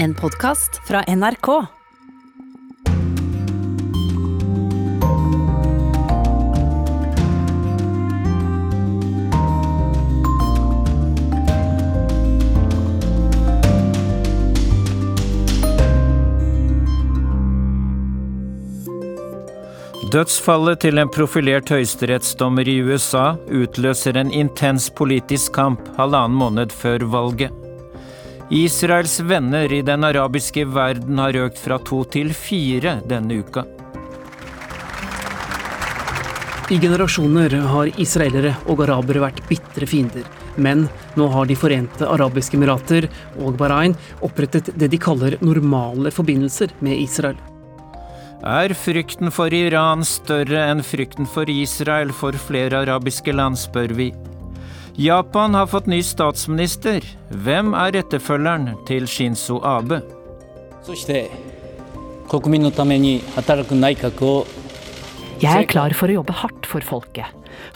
En podkast fra NRK. Dødsfallet til en profilert høyesterettsdommer i USA utløser en intens politisk kamp halvannen måned før valget. Israels venner i den arabiske verden har økt fra to til fire denne uka. I generasjoner har israelere og arabere vært bitre fiender. Men nå har De forente arabiske emirater og Bahrain opprettet det de kaller normale forbindelser med Israel. Er frykten for Iran større enn frykten for Israel for flere arabiske land, spør vi. Japan har fått ny statsminister. Hvem er etterfølgeren til Shinzo Abe? Jeg er klar for å jobbe hardt for folket,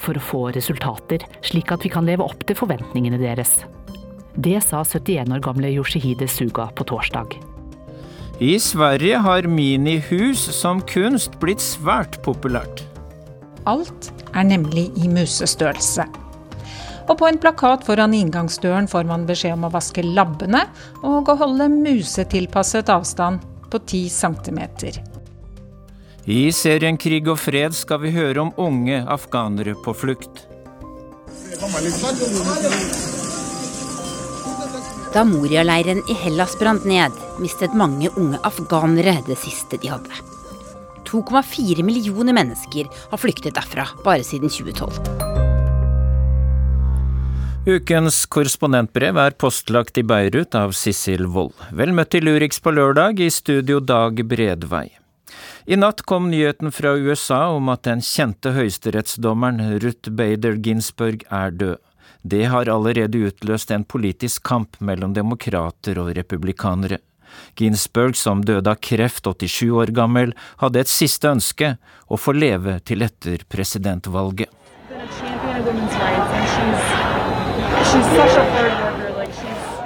for å få resultater, slik at vi kan leve opp til forventningene deres. Det sa 71 år gamle Yoshihide Suga på torsdag. I Sverige har minihus som kunst blitt svært populært. Alt er nemlig i musestørrelse. Og på en plakat foran inngangsdøren får man beskjed om å vaske labbene og å holde musetilpasset avstand på 10 cm. I serien Krig og fred skal vi høre om unge afghanere på flukt. Da Moria-leiren i Hellas brant ned, mistet mange unge afghanere det siste de hadde. 2,4 millioner mennesker har flyktet derfra bare siden 2012. Ukens korrespondentbrev er postlagt i Beirut av Sissel Wold. Vel møtt til Lurix på lørdag, i studio Dag Bredvei. I natt kom nyheten fra USA om at den kjente høyesterettsdommeren Ruth Bader Ginsburg er død. Det har allerede utløst en politisk kamp mellom demokrater og republikanere. Ginsburg, som døde av kreft 87 år gammel, hadde et siste ønske, å få leve til etter presidentvalget.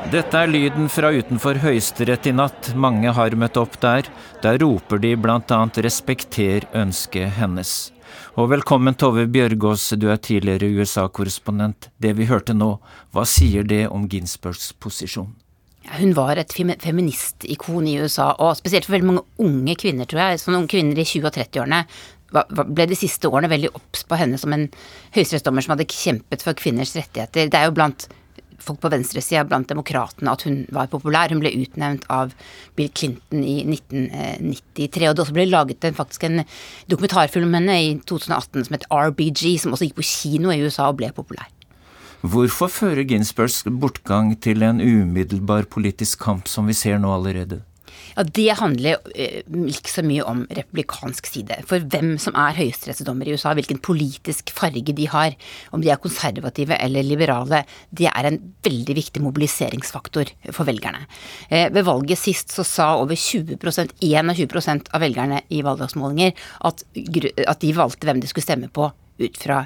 Dette er lyden fra utenfor Høyesterett i natt. Mange har møtt opp der. Der roper de annet 'respekter ønsket hennes'. Og velkommen Tove Bjørgaas, du er tidligere USA-korrespondent. Det vi hørte nå, hva sier det om Ginsbergs posisjon? Hun var et feministikon i USA, og spesielt for veldig mange unge kvinner, tror jeg. Sånne unge kvinner i 20- og 30-årene ble de siste årene veldig obs på henne som en høyesterettsdommer som hadde kjempet for kvinners rettigheter. Det er jo blant folk på venstresida, blant demokratene, at hun var populær. Hun ble utnevnt av Bill Clinton i 1993. Og det også ble laget en, faktisk en dokumentarfilm om henne i 2018 som het RBG, som også gikk på kino i USA og ble populær. Hvorfor fører Ginsbergs bortgang til en umiddelbar politisk kamp som vi ser nå allerede? Ja, Det handler eh, ikke så mye om republikansk side. For hvem som er høyesterettsdommer i USA, hvilken politisk farge de har, om de er konservative eller liberale, det er en veldig viktig mobiliseringsfaktor for velgerne. Eh, ved valget sist så sa over 20% 21% av velgerne i valgdagsmålinger at, at de valgte hvem de skulle stemme på ut fra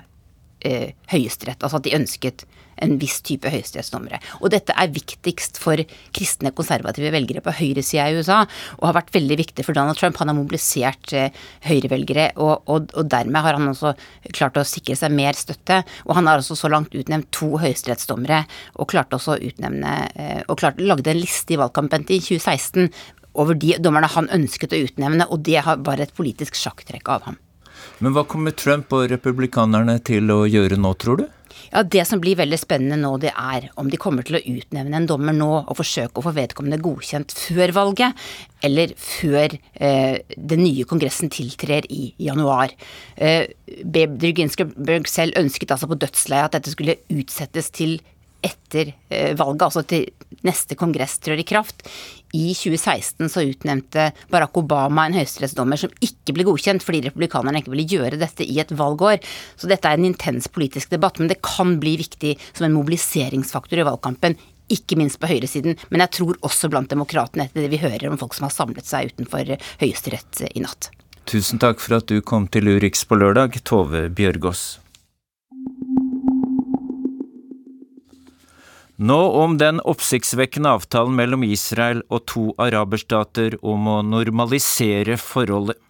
eh, Høyesterett. Altså at de ønsket en viss type høyesterettsdommere. Og dette er viktigst for kristne, konservative velgere på høyresida i USA, og har vært veldig viktig for Donald Trump. Han har mobilisert eh, høyrevelgere, og, og, og, dermed har han også klart å sikre seg mer støtte. Og han har også så langt utnevnt to høyesterettsdommere, og klarte også å utnevne eh, Og klart, lagde en liste i valgkampen til 2016 over de dommerne han ønsket å utnevne, og det var et politisk sjakktrekk av ham. Men hva kommer Trump og republikanerne til å gjøre nå, tror du? Ja, Det som blir veldig spennende nå, det er om de kommer til å utnevne en dommer nå og forsøke å få vedkommende godkjent før valget, eller før eh, den nye kongressen tiltrer i januar. Eh, Ginsburg selv ønsket altså på dødsleiet at dette skulle utsettes til etter eh, valget, altså til neste kongress trår i kraft. I 2016 så utnevnte Barack Obama en høyesterettsdommer som ikke ble godkjent fordi republikanerne ikke ville gjøre dette i et valgår. Så dette er en intens politisk debatt, men det kan bli viktig som en mobiliseringsfaktor i valgkampen. Ikke minst på høyresiden, men jeg tror også blant demokratene, etter det vi hører om folk som har samlet seg utenfor Høyesterett i natt. Tusen takk for at du kom til Urix på lørdag, Tove Bjørgaas. Nå om den oppsiktsvekkende avtalen mellom Israel og to araberstater om å normalisere forholdet.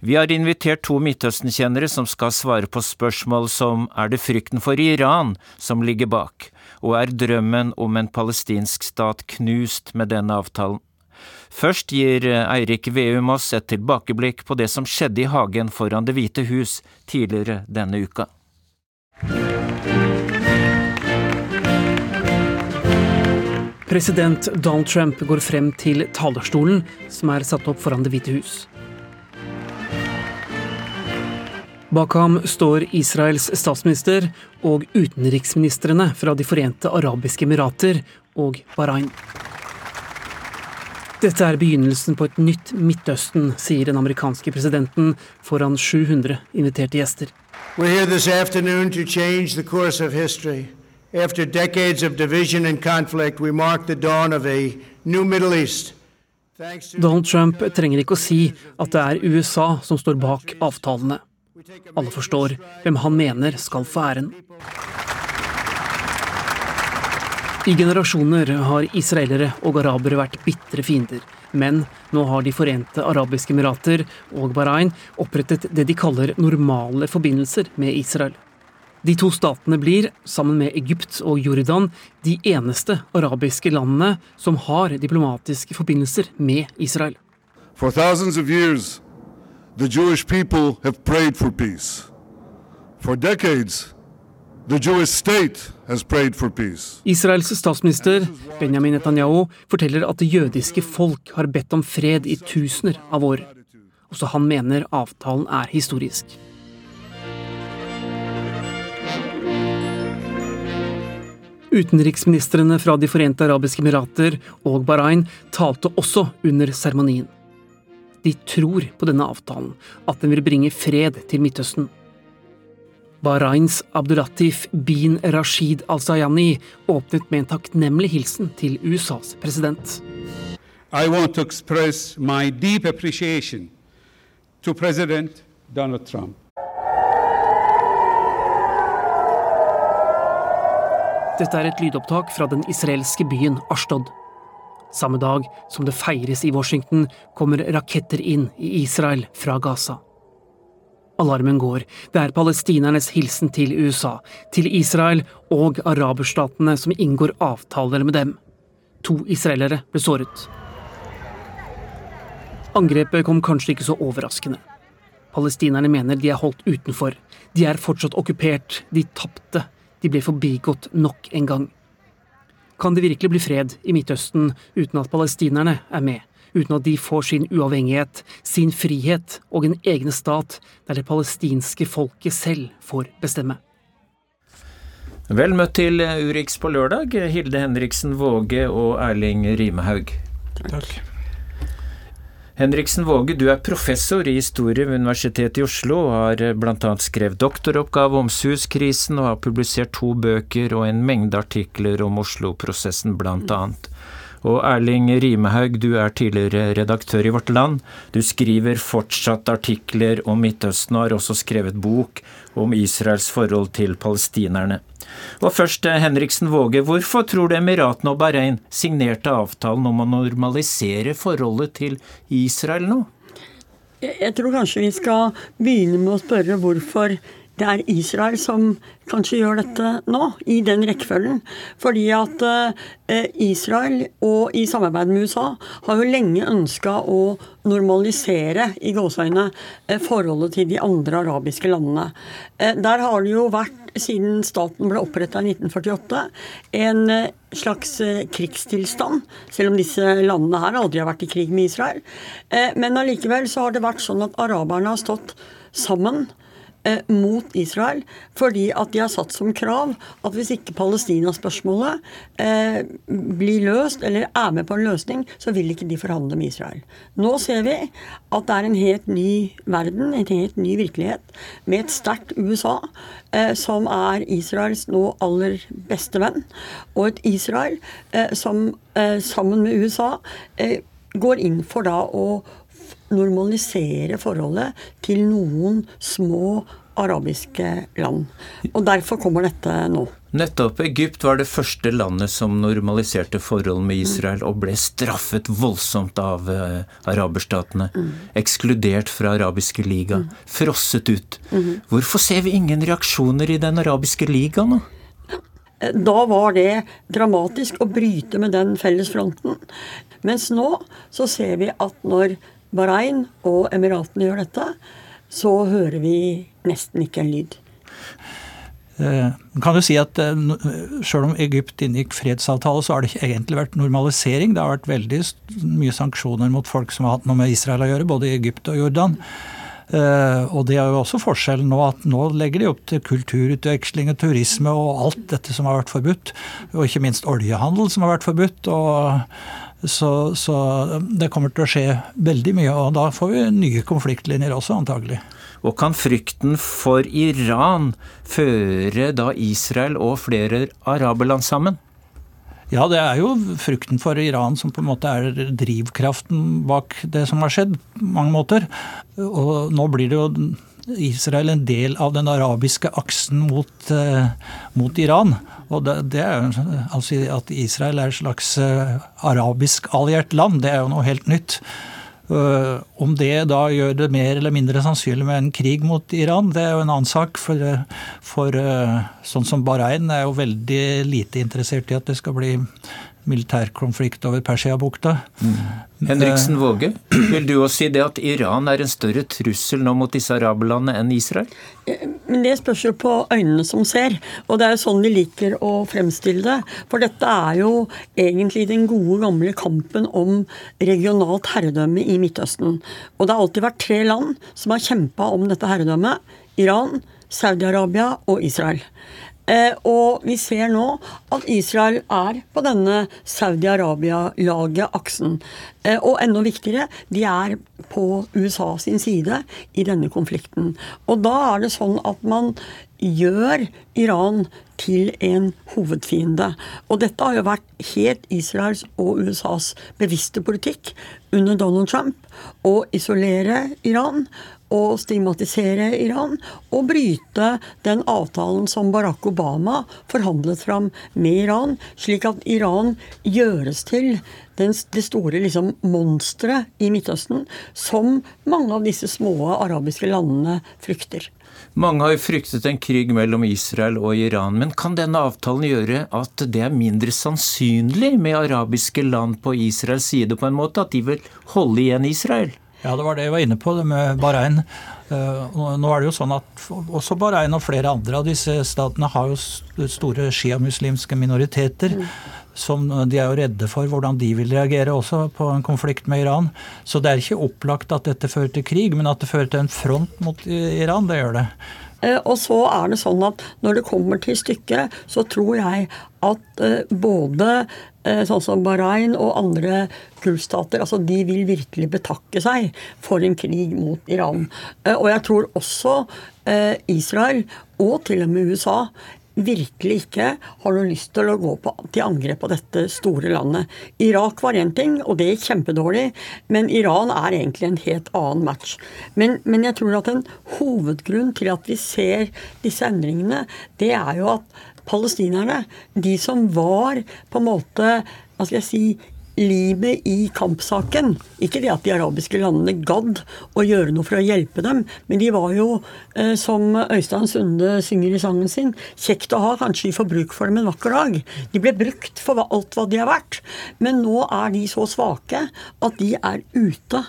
Vi har invitert to Midtøsten-kjennere som skal svare på spørsmål som er det frykten for Iran som ligger bak, og er drømmen om en palestinsk stat knust med denne avtalen? Først gir Eirik Veum oss et tilbakeblikk på det som skjedde i hagen foran Det hvite hus tidligere denne uka. President Donald Trump går frem til talerstolen som er satt opp foran Det hvite hus. Bak ham står Israels statsminister og utenriksministrene fra De forente arabiske emirater og Bahrain. Dette er begynnelsen på et nytt Midtøsten, sier den amerikanske presidenten foran 700 inviterte gjester. We're here this afternoon to change the course of history. After decades of division and conflict, we mark the dawn of a new Middle East. Donald Trump trenger ikke å si at det er USA som står bak avtalene. Alle forstår hvem han mener skal få æren. I generasjoner har israelere og arabere vært bitre fiender. Men nå har De forente arabiske emirater og Bahrain opprettet det de kaller normale forbindelser med Israel. De to statene blir, sammen med Egypt og Jordan, de eneste arabiske landene som har diplomatiske forbindelser med Israel. For thousands of years, the Jewish people have prayed for peace. For decades, the Jewish state has prayed for peace. Israels statsminister Benjamin Netanyahu forteller at det jødiske folk har bedt om fred i tusener av år. Også han mener avtalen er historisk. Utenriksministrene fra De forente arabiske emirater og Bahrain talte også under seremonien. De tror på denne avtalen, at den vil bringe fred til Midtøsten. Bahrains Abdulatif bin Rashid al-Sayani åpnet med en takknemlig hilsen til USAs president. I want to express my deep appreciation to President Donald Trump. Dette er et lydopptak fra den israelske byen Ashtod. Samme dag som det feires i Washington, kommer raketter inn i Israel fra Gaza. Alarmen går. Det er palestinernes hilsen til USA, til Israel og araberstatene som inngår avtaler med dem. To israelere ble såret. Angrepet kom kanskje ikke så overraskende. Palestinerne mener de er holdt utenfor. De er fortsatt okkupert. De tapte. De ble forbigått nok en gang. Kan det virkelig bli fred i Midtøsten uten at palestinerne er med? Uten at de får sin uavhengighet, sin frihet og en egen stat der det palestinske folket selv får bestemme? Vel møtt til Urix på lørdag, Hilde Henriksen Våge og Erling Rimehaug. Takk. Henriksen Våge, du er professor i historie ved Universitetet i Oslo og har bl.a. skrevet doktoroppgave om Suez-krisen og har publisert to bøker og en mengde artikler om Oslo-prosessen, bl.a. Og Erling Rimehaug, du er tidligere redaktør i Vårt Land. Du skriver fortsatt artikler om Midtøsten og har også skrevet bok om Israels forhold til palestinerne. Og først, eh, Henriksen Våge, hvorfor tror du Emiratene og Bahrain signerte avtalen om å normalisere forholdet til Israel nå? Jeg tror kanskje vi skal begynne med å spørre hvorfor det er Israel som kanskje gjør dette nå, i den rekkefølgen. Fordi at eh, Israel, og i samarbeid med USA, har jo lenge ønska å normalisere i gåseøyne eh, forholdet til de andre arabiske landene. Eh, der har det jo vært, siden staten ble oppretta i 1948, en slags krigstilstand. Selv om disse landene her aldri har vært i krig med Israel. Men allikevel så har det vært sånn at araberne har stått sammen eh, mot Israel fordi at de har satt som krav at hvis ikke Palestina-spørsmålet eh, blir løst, eller er med på en løsning, så vil ikke de forhandle med Israel. Nå ser vi at det er en helt ny verden, en helt ny virkelighet, med et sterkt USA eh, som er Israels nå aller beste venn, og et Israel som sammen med USA går inn for da å normalisere forholdet til noen små arabiske land. Og derfor kommer dette nå. Nettopp. Egypt var det første landet som normaliserte forhold med Israel og ble straffet voldsomt av uh, araberstatene. Mm. Ekskludert fra arabiske liga. Mm. Frosset ut. Mm. Hvorfor ser vi ingen reaksjoner i Den arabiske liga nå? Da var det dramatisk å bryte med den felles fronten. Mens nå så ser vi at når Bahrain og Emiratene gjør dette, så hører vi nesten ikke en lyd. Eh, kan du si at Sjøl Selv om Egypt inngikk fredsavtale, så har det ikke egentlig vært normalisering. Det har vært veldig mye sanksjoner mot folk som har hatt noe med Israel å gjøre, både i Egypt og Jordan. Uh, og det er jo også forskjellen nå at nå legger de opp til kulturutveksling og turisme og alt dette som har vært forbudt. Og ikke minst oljehandel som har vært forbudt. og så, så det kommer til å skje veldig mye, og da får vi nye konfliktlinjer også, antagelig. Og kan frykten for Iran føre da Israel og flere araberland sammen? Ja, det er jo frykten for Iran som på en måte er drivkraften bak det som har skjedd, på mange måter. Og nå blir det jo Israel en del av den arabiske aksen mot, eh, mot Iran. Og det, det er jo, altså At Israel er et slags eh, arabisk alliert land, det er jo noe helt nytt. Eh, om det da gjør det mer eller mindre sannsynlig med en krig mot Iran, det er jo en annen sak. For, for eh, sånn som Bahrain er jo veldig lite interessert i at det skal bli militærkonflikt over Persiabukta. Mm. Henriksen Våge, vil du også si det at Iran er en større trussel nå mot disse araberlandene enn Israel? Eh, men Det spørs jo på øynene som ser, og det er jo sånn de liker å fremstille det. For dette er jo egentlig den gode, gamle kampen om regionalt herredømme i Midtøsten. Og det har alltid vært tre land som har kjempa om dette herredømmet. Iran, Saudi-Arabia og Israel. Eh, og vi ser nå at Israel er på denne Saudi-Arabia-laget, aksen. Eh, og enda viktigere, de er på USA sin side i denne konflikten. Og da er det sånn at man gjør Iran til en hovedfiende. Og dette har jo vært helt Israels og USAs bevisste politikk under Donald Trump. Å isolere Iran å stigmatisere Iran og bryte den avtalen som Barack Obama forhandlet fram med Iran, slik at Iran gjøres til den, det store liksom, monsteret i Midtøsten som mange av disse små arabiske landene frykter. Mange har fryktet en krig mellom Israel og Iran, men kan denne avtalen gjøre at det er mindre sannsynlig med arabiske land på Israels side på en måte, at de vil holde igjen Israel? Ja, det var det jeg var inne på, det med Bahrain. Eh, nå er det jo sånn at Også Bahrain og flere andre av disse statene har jo store sjiamuslimske minoriteter. Mm. Som de er jo redde for hvordan de vil reagere også på en konflikt med Iran. Så det er ikke opplagt at dette fører til krig, men at det fører til en front mot Iran, det gjør det. Eh, og så er det sånn at når det kommer til stykket, så tror jeg at eh, både eh, sånn som Bahrain og andre gulfstater, altså de vil virkelig betakke seg for en krig mot Iran. Og jeg tror også Israel, og til og med USA, virkelig ikke har noe lyst til å gå på, til angrep på dette store landet. Irak var én ting, og det gikk kjempedårlig, men Iran er egentlig en helt annen match. Men, men, jeg tror at en hovedgrunn til at vi ser disse endringene, det er jo at palestinerne, de som var på en måte hva skal jeg si, limet i kampsaken. Ikke det at de arabiske landene gadd å gjøre noe for å hjelpe dem, men de var jo, eh, som Øystein Sunde synger i sangen sin, kjekt å ha, kanskje de får bruk for dem en vakker dag. De ble brukt for alt hva de har vært, men nå er de så svake at de er ute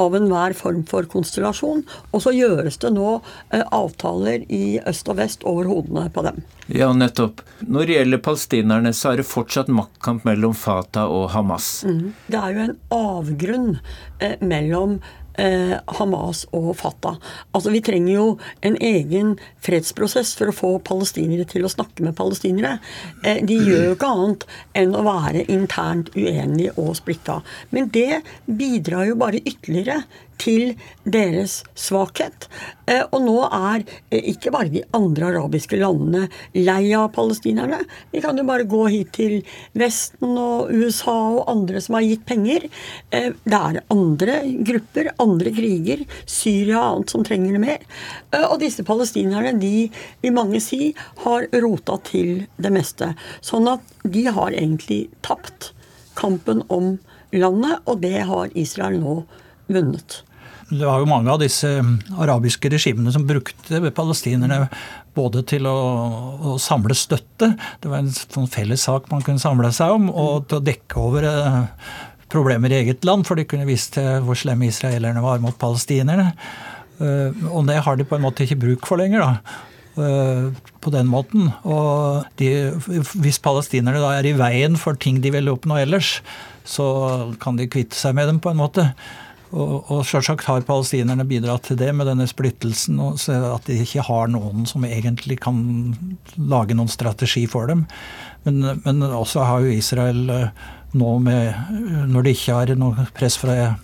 av enhver form for konstellasjon. Og så gjøres det nå eh, avtaler i øst og vest over hodene på dem. Ja, nettopp. Når det gjelder palestinerne, så er det fortsatt maktkamp mellom Fatah og Hamas. Mm. Det er jo en avgrunn eh, mellom eh, Hamas og Fatah. Altså, Vi trenger jo en egen fredsprosess for å få palestinere til å snakke med palestinere. Eh, de gjør jo ikke annet enn å være internt uenige og splitta. Men det bidrar jo bare ytterligere til deres svakhet. Eh, og nå er eh, ikke bare de andre arabiske landene lei av palestinerne. Vi kan jo bare gå hit til Vesten og USA og andre som har gitt penger. Eh, det er andre grupper, andre kriger, Syria og annet som trenger det mer. Og disse palestinerne, de vil mange si, har rota til det meste. Sånn at de har egentlig tapt kampen om landet, og det har Israel nå vunnet. Det var jo mange av disse um, arabiske regimene som brukte palestinerne både til å, å samle støtte, det var en sånn felles sak man kunne samle seg om, og til å dekke over eh, problemer i eget land, for de kunne vise til hvor slemme israelerne var mot palestinerne. Eh, og det har de på en måte ikke bruk for lenger. da eh, på den måten. Og de, hvis palestinerne da er i veien for ting de vil oppnå ellers, så kan de kvitte seg med dem på en måte. Og, og selvsagt har palestinerne bidratt til det med denne splittelsen, og at de ikke har noen som egentlig kan lage noen strategi for dem. Men, men også har jo Israel eh, nå med Når det ikke har noe press fra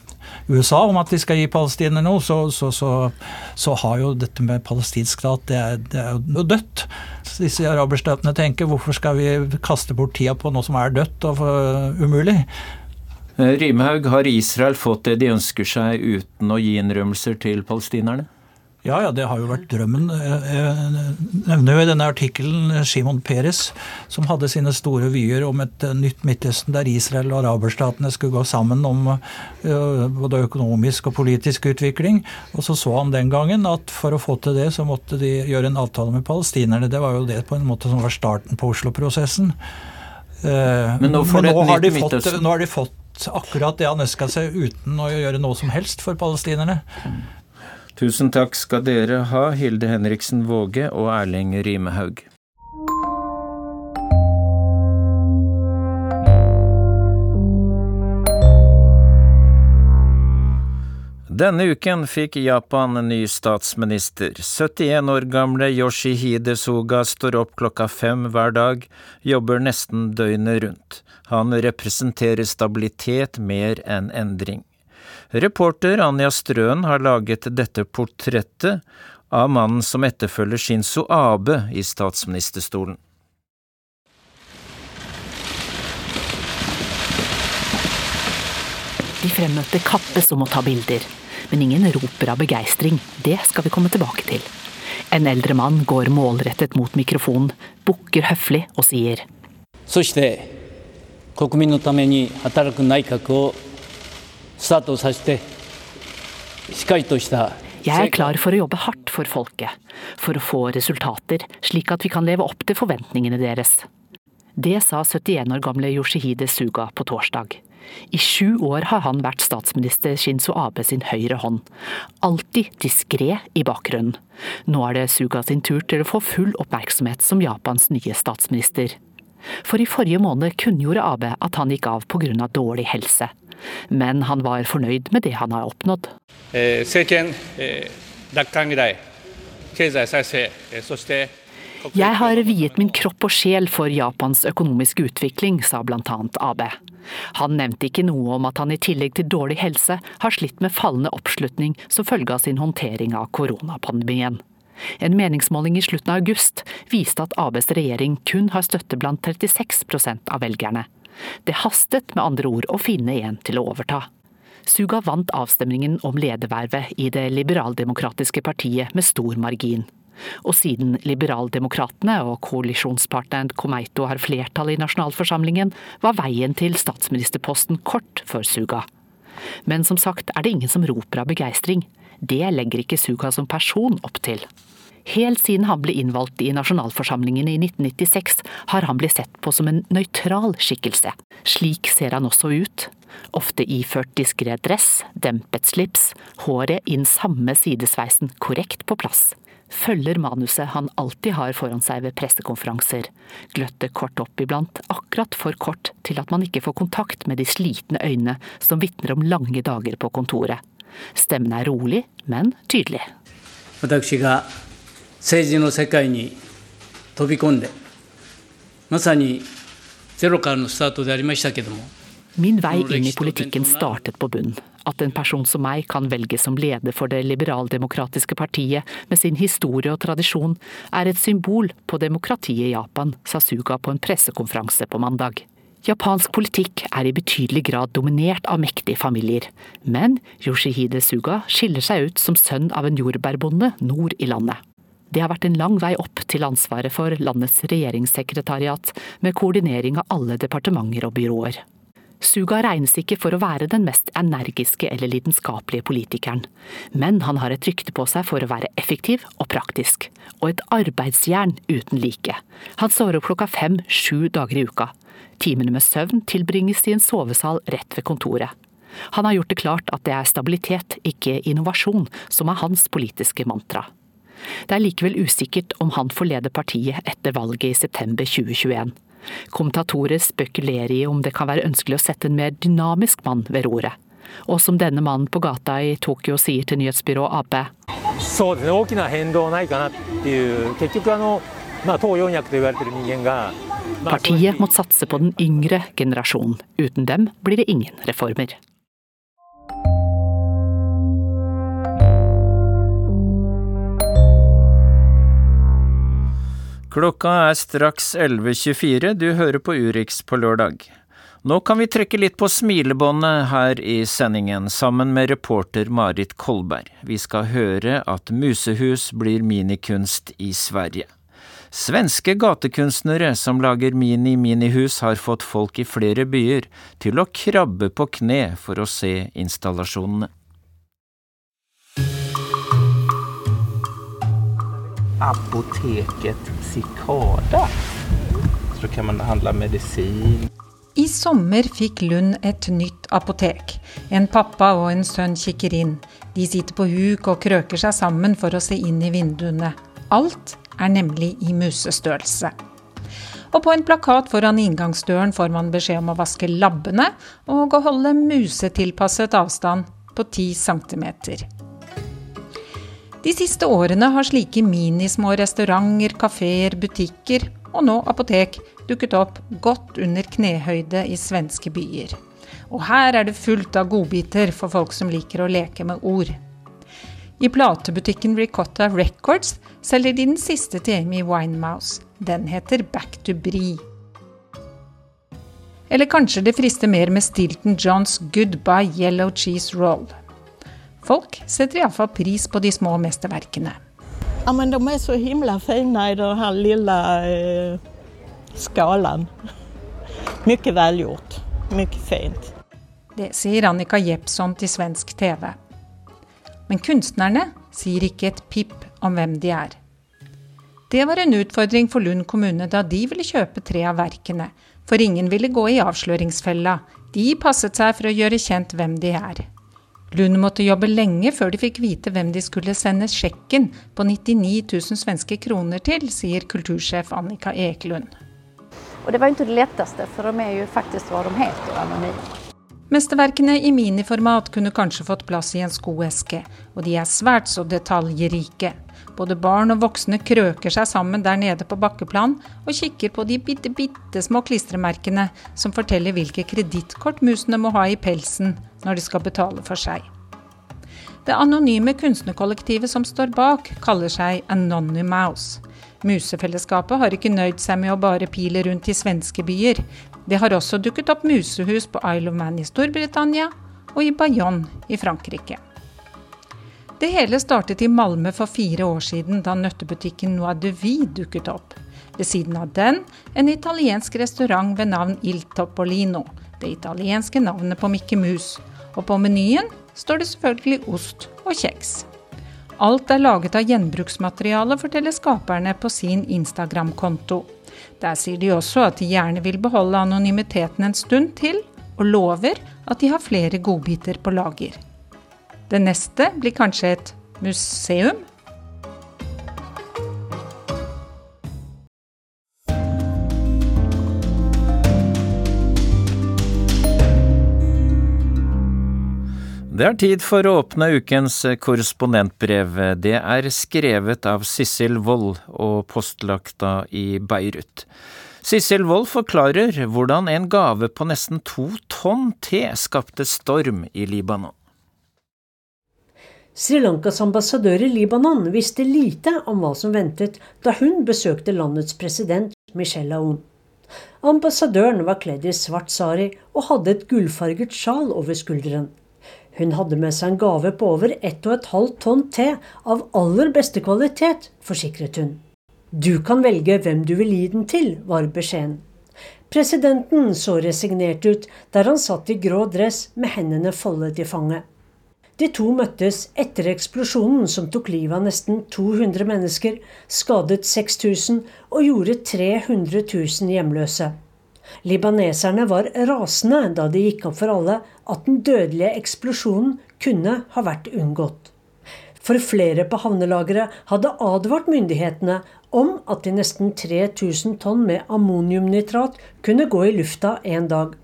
USA om at de skal gi palestinerne noe, så, så, så, så, har jo dette med palestinsk stat det er jo dødt. Disse araberstatene tenker hvorfor skal vi kaste bort tida på noe som er dødt og umulig? Eh, Rimhaug, har Israel fått det de ønsker seg uten å gi innrømmelser til palestinerne? Ja, ja, det har jo vært drømmen. Jeg nevner jo i denne artikkelen Shimon Peres, som hadde sine store vyer om et nytt Midtøsten der Israel og araberstatene skulle gå sammen om både økonomisk og politisk utvikling. Og så så han den gangen at for å få til det, så måtte de gjøre en avtale med palestinerne. Det var jo det på en måte som var starten på Oslo-prosessen. Men nå, Men nå, har fått, nå har de fått akkurat det han ønska seg, uten å gjøre noe som helst for palestinerne. Tusen takk skal dere ha, Hilde Henriksen Våge og Erling Rimehaug. Denne uken fikk Japan en ny statsminister. 71 år gamle Yoshihide Suga står opp klokka fem hver dag, jobber nesten døgnet rundt. Han representerer stabilitet mer enn endring. Reporter Anja Strøen har laget dette portrettet av mannen som etterfølger Shinzo Abe i statsministerstolen. De fremmøtte kappes om å ta bilder men ingen roper av begeistring. Det skal vi komme tilbake til. En eldre mann går målrettet mot mikrofonen, bukker høflig og sier jeg er klar for å jobbe hardt for folket, for å få resultater, slik at vi kan leve opp til forventningene deres. Det sa 71 år gamle Yoshihide Suga på torsdag. I sju år har han vært statsminister Shinzo Abe sin høyre hånd. Alltid diskré i bakgrunnen. Nå er det Suga sin tur til å få full oppmerksomhet som Japans nye statsminister. For i forrige måned kunngjorde Abe at han gikk av pga. dårlig helse. Men han var fornøyd med det han har oppnådd. Eh, jeg har viet min kropp og sjel for Japans økonomiske utvikling, sa annet Abe. Han nevnte ikke noe om at han i tillegg til dårlig helse har slitt med fallende oppslutning som følge av sin håndtering av koronapandemien. En meningsmåling i slutten av august viste at Abs regjering kun har støtte blant 36% av velgerne. Det hastet med andre ord å finne en til å overta. Suga vant avstemningen om ledervervet i det liberaldemokratiske partiet med stor margin. Og siden Liberaldemokratene og koalisjonspartneren Komeito har flertall i nasjonalforsamlingen, var veien til statsministerposten kort for Suga. Men som sagt er det ingen som roper av begeistring. Det legger ikke Suga som person opp til. Helt siden han ble innvalgt i nasjonalforsamlingen i 1996, har han blitt sett på som en nøytral skikkelse. Slik ser han også ut. Ofte iført diskré dress, dempet slips, håret inn samme sidesveisen korrekt på plass følger manuset han alltid har foran seg ved pressekonferanser, gløtter kort opp iblant, akkurat for kort til at man ikke får kontakt med de slitne øynene som vitner om lange dager på kontoret. Stemmen er rolig, men tydelig. Min vei inn i politikken startet på bunn. At en person som meg kan velges som leder for det liberaldemokratiske partiet med sin historie og tradisjon, er et symbol på demokratiet i Japan, sa Suga på en pressekonferanse på mandag. Japansk politikk er i betydelig grad dominert av mektige familier, men Yoshihide Suga skiller seg ut som sønn av en jordbærbonde nord i landet. Det har vært en lang vei opp til ansvaret for landets regjeringssekretariat, med koordinering av alle departementer og byråer. Suga regnes ikke for å være den mest energiske eller lidenskapelige politikeren, men han har et rykte på seg for å være effektiv og praktisk, og et arbeidsjern uten like. Han står opp klokka fem sju dager i uka. Timene med søvn tilbringes i en sovesal rett ved kontoret. Han har gjort det klart at det er stabilitet, ikke innovasjon, som er hans politiske mantra. Det er likevel usikkert om han får lede partiet etter valget i september 2021. Kommentatorer spekulerer i om det kan være ønskelig å sette en mer dynamisk mann ved roret. Og som denne mannen på gata i Tokyo sier til nyhetsbyrået Ap. Partiet må satse på den yngre generasjonen. Uten dem blir det ingen reformer. Klokka er straks 11.24, du hører på Urix på lørdag. Nå kan vi trekke litt på smilebåndet her i sendingen, sammen med reporter Marit Kolberg. Vi skal høre at musehus blir minikunst i Sverige. Svenske gatekunstnere som lager mini-minihus har fått folk i flere byer til å krabbe på kne for å se installasjonene. Apoteket Sikada. Så kan man handle medisin. I sommer fikk Lund et nytt apotek. En pappa og en sønn kikker inn. De sitter på huk og krøker seg sammen for å se inn i vinduene. Alt er nemlig i musestørrelse. Og på en plakat foran inngangsdøren får man beskjed om å vaske labbene og å holde musetilpasset avstand på 10 centimeter. De siste årene har slike minismå restauranter, kafeer, butikker og nå apotek dukket opp godt under knehøyde i svenske byer. Og her er det fullt av godbiter for folk som liker å leke med ord. I platebutikken Ricotta Records selger de den siste til Amy Winemouse. Den heter Back to Brie. Eller kanskje det frister mer med Stilton Johns Goodbye Yellow Cheese Roll. Folk setter iallfall pris på de små mesterverkene. Ja, men de er så himla fine i den her lille eh, skalaen. Mye velgjort. Mye fint. Det sier Annika Jeppsson til svensk TV. Men kunstnerne sier ikke et pip om hvem de er. Det var en utfordring for Lund kommune da de ville kjøpe tre av verkene, for ingen ville gå i avsløringsfella. De passet seg for å gjøre kjent hvem de er. Lund måtte jobbe lenge før de fikk vite hvem de skulle sende sjekken på 99 000 svenske kroner til, sier kultursjef Annika Eklund. Og det var ikke det letteste, for de er jo faktisk hva de heter, anonyme. Mesterverkene i miniformat kunne kanskje fått plass i en skoeske, og de er svært så detaljrike. Både barn og voksne krøker seg sammen der nede på bakkeplan og kikker på de bitte, bitte små klistremerkene som forteller hvilke kredittkort musene må ha i pelsen når de skal betale for seg. Det anonyme kunstnerkollektivet som står bak, kaller seg Anonymouse. Musefellesskapet har ikke nøyd seg med å bare pile rundt i svenske byer. Det har også dukket opp musehus på Isle of Man i Storbritannia og i Bayonne i Frankrike. Det hele startet i Malmö for fire år siden, da nøttebutikken Noix de Vie dukket opp. Ved siden av den en italiensk restaurant ved navn Il Topolino, det italienske navnet på Mikke Mus. Og på menyen står det selvfølgelig ost og kjeks. Alt er laget av gjenbruksmateriale, forteller skaperne på sin Instagram-konto. Der sier de også at de gjerne vil beholde anonymiteten en stund til, og lover at de har flere godbiter på lager. Det neste blir kanskje et museum? Det er tid for å åpne ukens korrespondentbrev. Det er skrevet av Sissel Wold og postlagta i Beirut. Sissel Wold forklarer hvordan en gave på nesten to tonn te skapte storm i Libanon. Sri Lankas ambassadør i Libanon visste lite om hva som ventet da hun besøkte landets president Michelle Aoun. Ambassadøren var kledd i svart sari og hadde et gullfarget sjal over skulderen. Hun hadde med seg en gave på over 1,5 tonn te av aller beste kvalitet, forsikret hun. Du kan velge hvem du vil gi den til, var beskjeden. Presidenten så resignert ut der han satt i grå dress med hendene foldet i fanget. De to møttes etter eksplosjonen som tok livet av nesten 200 mennesker, skadet 6000 og gjorde 300 000 hjemløse. Libaneserne var rasende da det gikk opp for alle at den dødelige eksplosjonen kunne ha vært unngått. For flere på havnelageret hadde advart myndighetene om at de nesten 3000 tonn med ammoniumnitrat kunne gå i lufta en dag.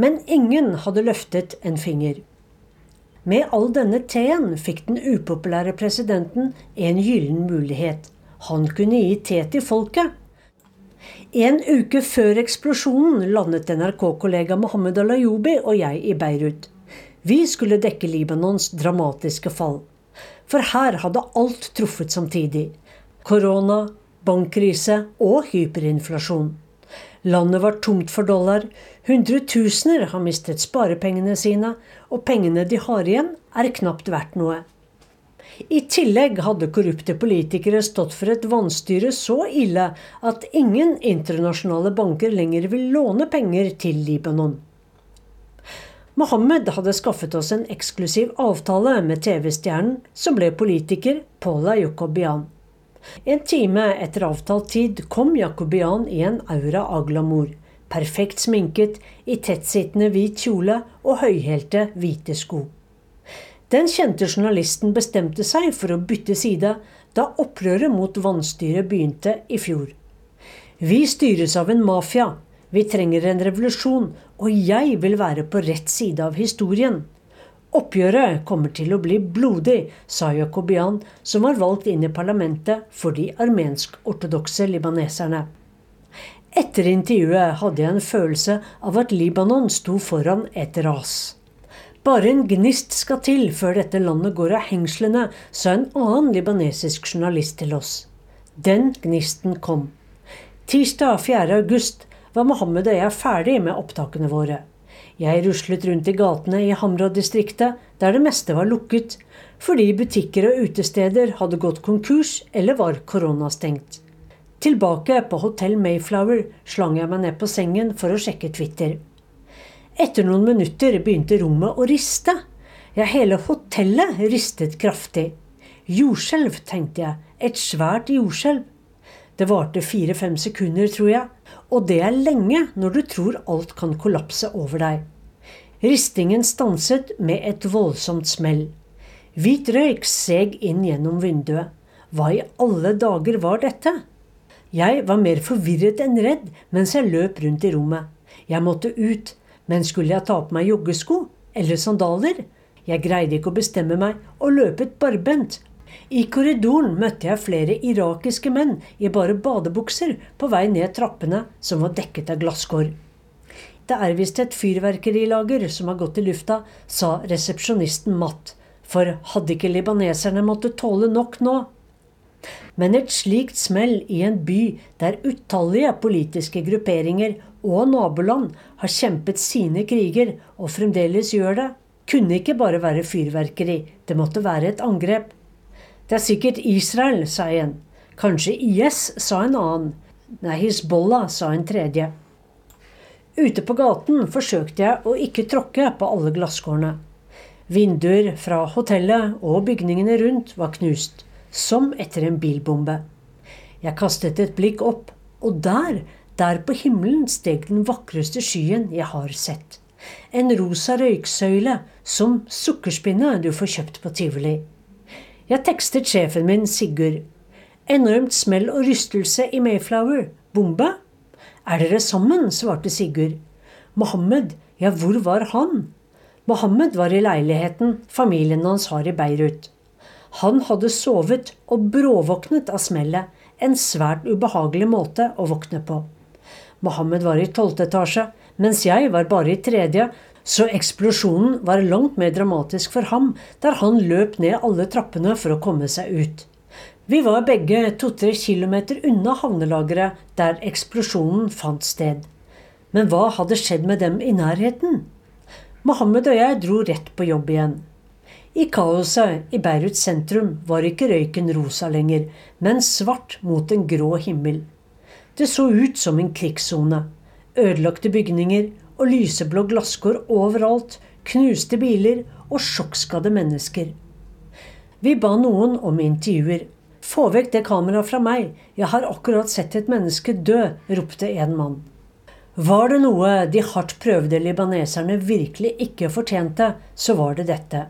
Men ingen hadde løftet en finger. Med all denne teen fikk den upopulære presidenten en gyllen mulighet. Han kunne gi te til folket, en uke før eksplosjonen landet NRK-kollega Mohammed Alayoubi og jeg i Beirut. Vi skulle dekke Libanons dramatiske fall. For her hadde alt truffet samtidig. Korona, bankkrise og hyperinflasjon. Landet var tomt for dollar. Hundretusener har mistet sparepengene sine, og pengene de har igjen, er knapt verdt noe. I tillegg hadde korrupte politikere stått for et vannstyre så ille at ingen internasjonale banker lenger vil låne penger til Libanon. Mohammed hadde skaffet oss en eksklusiv avtale med TV-stjernen som ble politiker, Paula Jacobian. En time etter avtalt tid kom Jacobian i en aura av glamour. Perfekt sminket, i tettsittende hvit kjole og høyhælte hvite sko. Den kjente journalisten bestemte seg for å bytte side da opprøret mot vannstyret begynte i fjor. Vi styres av en mafia. Vi trenger en revolusjon, og jeg vil være på rett side av historien. Oppgjøret kommer til å bli blodig, sa Jakobian, som var valgt inn i parlamentet for de armensk-ortodokse libaneserne. Etter intervjuet hadde jeg en følelse av at Libanon sto foran et ras. Bare en gnist skal til før dette landet går av hengslene, sa en annen libanesisk journalist til oss. Den gnisten kom. Tirsdag 4. august var Mohammed og jeg ferdig med opptakene våre. Jeg ruslet rundt i gatene i Hamra-distriktet, der det meste var lukket, fordi butikker og utesteder hadde gått konkurs eller var koronastengt. Tilbake på hotell Mayflower slang jeg meg ned på sengen for å sjekke Twitter. Etter noen minutter begynte rommet å riste. Ja, hele hotellet ristet kraftig. Jordskjelv, tenkte jeg. Et svært jordskjelv. Det varte fire-fem sekunder, tror jeg. Og det er lenge når du tror alt kan kollapse over deg. Ristingen stanset med et voldsomt smell. Hvit røyk seg inn gjennom vinduet. Hva i alle dager var dette? Jeg var mer forvirret enn redd mens jeg løp rundt i rommet. Jeg måtte ut. Men skulle jeg ta på meg joggesko eller sandaler? Jeg greide ikke å bestemme meg og løpet barbent. I korridoren møtte jeg flere irakiske menn i bare badebukser på vei ned trappene som var dekket av glasskår. Det er visst et fyrverkerilager som har gått i lufta, sa resepsjonisten matt. For hadde ikke libaneserne måttet tåle nok nå? Men et slikt smell i en by der utallige politiske grupperinger og naboland har kjempet sine kriger og fremdeles gjør det, kunne ikke bare være fyrverkeri, det måtte være et angrep. Det er sikkert Israel, sa en. Kanskje IS, sa en annen. Nei, Hizbollah, sa en tredje. Ute på gaten forsøkte jeg å ikke tråkke på alle glasskårene. Vinduer fra hotellet og bygningene rundt var knust, som etter en bilbombe. Jeg kastet et blikk opp, og der der på himmelen steg den vakreste skyen jeg har sett. En rosa røyksøyle, som sukkerspinnet du får kjøpt på tivoli. Jeg tekstet sjefen min, Sigurd. Enormt smell og rystelse i Mayflower. Bombe? Er dere sammen? svarte Sigurd. Mohammed, ja, hvor var han? Mohammed var i leiligheten familien hans har i Beirut. Han hadde sovet og bråvåknet av smellet, en svært ubehagelig måte å våkne på. Mohammed var i tolvte etasje, mens jeg var bare i tredje, Så eksplosjonen var langt mer dramatisk for ham, der han løp ned alle trappene for å komme seg ut. Vi var begge to-tre kilometer unna havnelageret der eksplosjonen fant sted. Men hva hadde skjedd med dem i nærheten? Mohammed og jeg dro rett på jobb igjen. I kaoset i Beirut sentrum var ikke røyken rosa lenger, men svart mot en grå himmel. Det så ut som en krigssone. Ødelagte bygninger og lyseblå glasskår overalt, knuste biler og sjokkskadde mennesker. Vi ba noen om intervjuer. Få vekk det kameraet fra meg, jeg har akkurat sett et menneske dø, ropte en mann. Var det noe de hardt prøvde libaneserne virkelig ikke fortjente, så var det dette.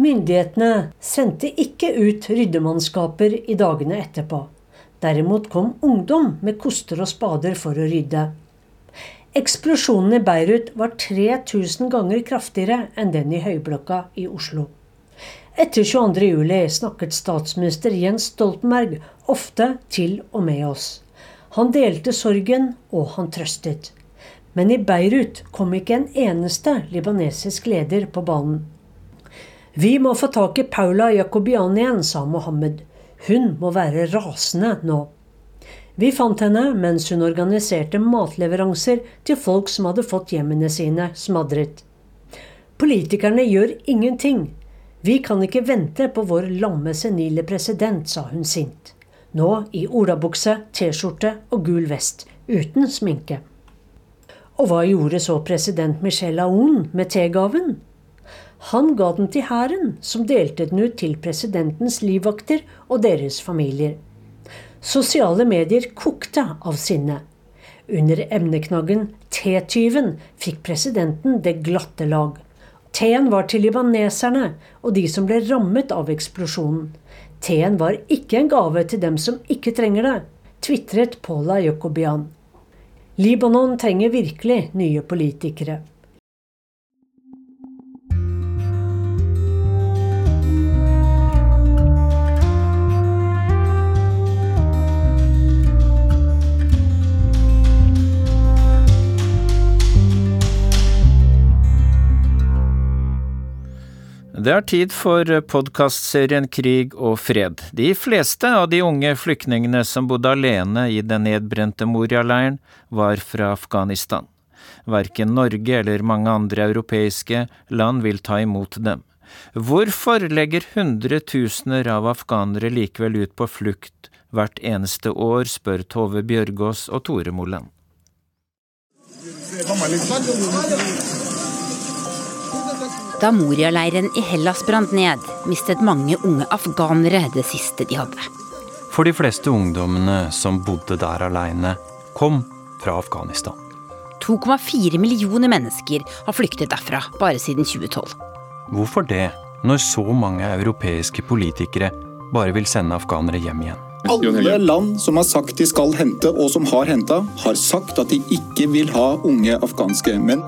Myndighetene sendte ikke ut ryddemannskaper i dagene etterpå. Derimot kom ungdom med koster og spader for å rydde. Eksplosjonen i Beirut var 3000 ganger kraftigere enn den i Høyblokka i Oslo. Etter 22.07 snakket statsminister Jens Stoltenberg ofte til og med oss. Han delte sorgen, og han trøstet. Men i Beirut kom ikke en eneste libanesisk leder på banen. Vi må få tak i Paula Jacobian igjen, sa Mohammed. Hun må være rasende nå. Vi fant henne mens hun organiserte matleveranser til folk som hadde fått hjemmene sine smadret. Politikerne gjør ingenting. Vi kan ikke vente på vår lamme, senile president, sa hun sint. Nå i olabukse, T-skjorte og gul vest, uten sminke. Og hva gjorde så president Michel Aoun med tegaven? Han ga den til hæren, som delte den ut til presidentens livvakter og deres familier. Sosiale medier kokte av sinne. Under emneknaggen T-tyven fikk presidenten det glatte lag. T-en var til libaneserne og de som ble rammet av eksplosjonen. T-en var ikke en gave til dem som ikke trenger det, tvitret Paula Jacobian. Libanon trenger virkelig nye politikere. Det er tid for podkastserien Krig og fred. De fleste av de unge flyktningene som bodde alene i den nedbrente Moria-leiren, var fra Afghanistan. Verken Norge eller mange andre europeiske land vil ta imot dem. Hvorfor legger hundretusener av afghanere likevel ut på flukt hvert eneste år, spør Tove Bjørgaas og Tore Moland. Da Moria-leiren i Hellas brant ned, mistet mange unge afghanere det siste de hadde. For de fleste ungdommene som bodde der aleine, kom fra Afghanistan. 2,4 millioner mennesker har flyktet derfra bare siden 2012. Hvorfor det, når så mange europeiske politikere bare vil sende afghanere hjem igjen? Alle land som har sagt de skal hente, og som har henta, har sagt at de ikke vil ha unge afghanske menn.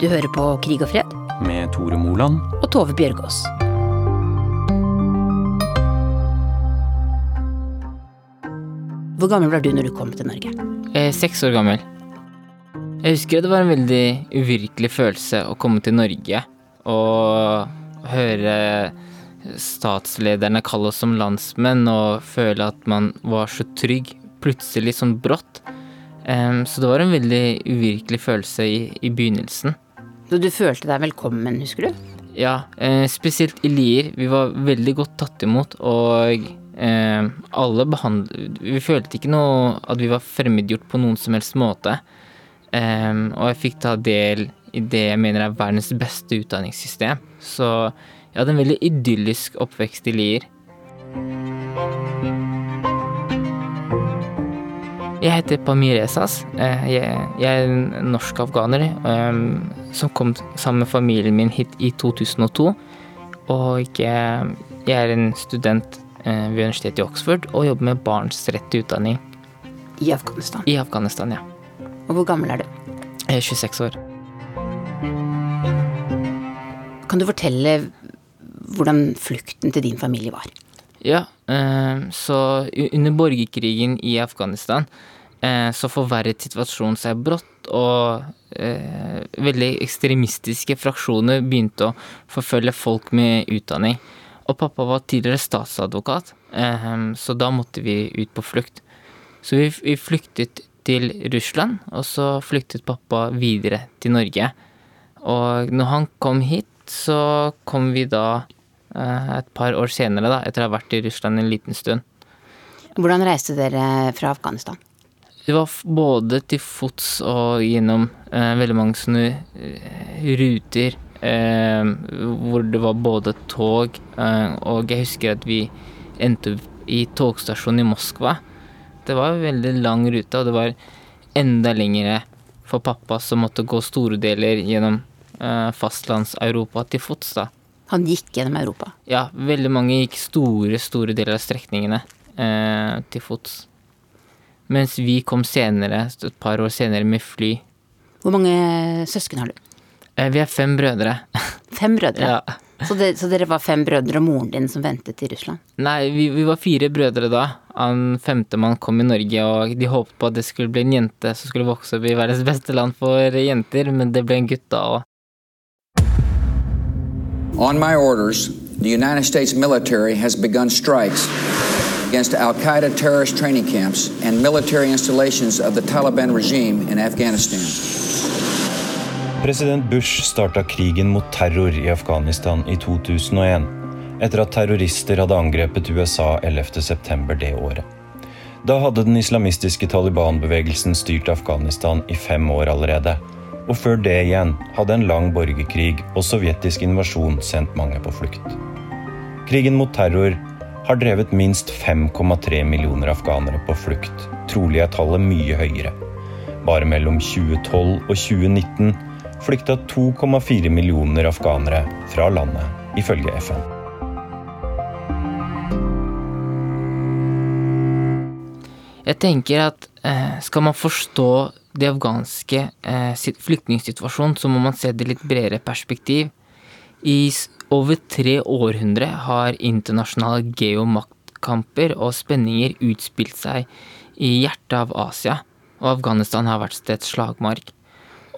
Du hører på Krig og fred Med Tore Moland. og Tove Bjørgaas. Hvor gammel var du når du kom til Norge? Jeg er seks år gammel. Jeg husker det var en veldig uvirkelig følelse å komme til Norge og høre statslederne kalle oss som landsmenn og føle at man var så trygg, plutselig sånn brått. Så det var en veldig uvirkelig følelse i, i begynnelsen. Så du følte deg velkommen, husker du? Ja, eh, spesielt i Lier. Vi var veldig godt tatt imot, og eh, alle behandlet Vi følte ikke noe at vi var fremmedgjort på noen som helst måte. Eh, og jeg fikk ta del i det jeg mener er verdens beste utdanningssystem. Så jeg hadde en veldig idyllisk oppvekst i Lier. Jeg heter Pamir Esas. Eh, Jeg, er en norsk afghaner eh, som kom sammen med familien min hit i 2002. Og jeg, er en student eh, ved universitetet i Oxford og jobber med barns rett til utdanning. I Afghanistan? I Afghanistan, ja. Og hvor gammel er du? Jeg er 26 år. Kan du fortelle hvordan flukten til din familie var? Ja, eh, så under borgerkrigen i Afghanistan så forverret situasjonen seg brått, og eh, veldig ekstremistiske fraksjoner begynte å forfølge folk med utdanning. Og pappa var tidligere statsadvokat, eh, så da måtte vi ut på flukt. Så vi, vi flyktet til Russland, og så flyktet pappa videre til Norge. Og når han kom hit, så kom vi da eh, et par år senere, da, etter å ha vært i Russland en liten stund. Hvordan reiste dere fra Afghanistan? Det var både til fots og gjennom eh, veldig mange sånne eh, ruter eh, hvor det var både tog eh, Og jeg husker at vi endte i togstasjonen i Moskva. Det var en veldig lang rute, og det var enda lengre for pappa som måtte gå store deler gjennom eh, fastlands-Europa til fots, da. Han gikk gjennom Europa? Ja, veldig mange gikk store, store deler av strekningene eh, til fots. Mens vi kom senere, et par år senere, med fly. Hvor mange søsken har du? Eh, vi er fem brødre. Fem brødre? Ja. Så, det, så, dere var fem brødre og moren din som ventet i Russland? Nei, vi, vi var fire brødre da. Han femtemann kom i Norge, og de håpet på at det skulle bli en jente som skulle vokse opp i verdens beste land for jenter, men det ble en gutt da òg. On my orders, the United States military has begun strikes against Al Qaeda terrorist training camps and military installations of the Taliban regime in Afghanistan. President Bush starta krigen mot terror i Afghanistan i 2001, etter at terrorister hadde angrepet USA 11.9. det året. Da hadde den islamistiske Taliban-bevegelsen styrt Afghanistan i fem år allerede. Og før det igjen hadde en lang borgerkrig og sovjetisk invasjon sendt mange på flukt. Krigen mot terror har drevet minst 5,3 millioner afghanere på flukt. Trolig er tallet mye høyere. Bare mellom 2012 og 2019 flykta 2,4 millioner afghanere fra landet, ifølge FN. Jeg tenker at eh, skal man forstå det afghanske eh, flyktningsituasjonen, så må man se det i litt bredere perspektiv. I over tre århundre har internasjonale geomaktkamper og spenninger utspilt seg i hjertet av Asia, og Afghanistan har vært et slagmark.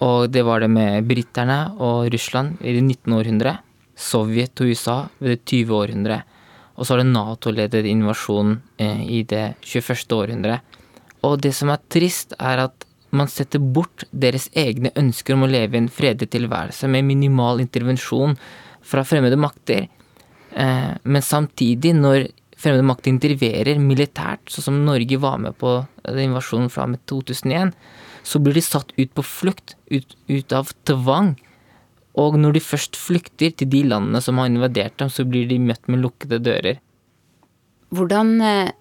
Og det var det med briterne og Russland i det 19. århundre, Sovjet og USA ved det 20. århundre, og så har det Nato-ledet invasjonen eh, i det 21. århundre. Og det som er trist, er at man setter bort deres egne ønsker om å leve i en fredelig tilværelse med minimal intervensjon fra fremmede makter. Eh, men samtidig, når fremmede makter interverer militært, sånn som Norge var med på invasjonen fra 2001, så blir de satt ut på flukt, ut, ut av tvang. Og når de først flykter til de landene som har invadert dem, så blir de møtt med lukkede dører. Hvordan eh,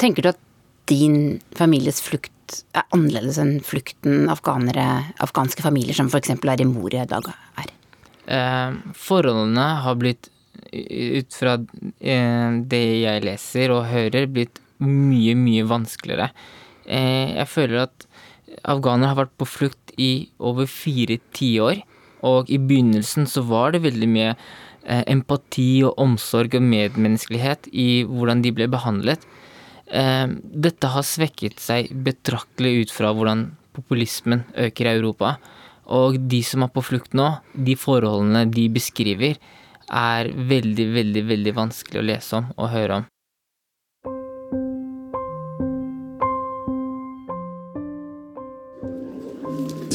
tenker du at din families flukt er annerledes enn flukten afghanere, afghanske familier som f.eks. er i Moria i dag, er? Eh, forholdene har blitt, ut fra eh, det jeg leser og hører, blitt mye, mye vanskeligere. Eh, jeg føler at afghanere har vært på flukt i over fire tiår. Og i begynnelsen så var det veldig mye empati og omsorg og medmenneskelighet i hvordan de ble behandlet. Eh, dette har svekket seg betraktelig ut fra hvordan populismen øker i Europa. Og de som er på flukt nå, de forholdene de beskriver, er veldig, veldig, veldig vanskelig å lese om og høre om.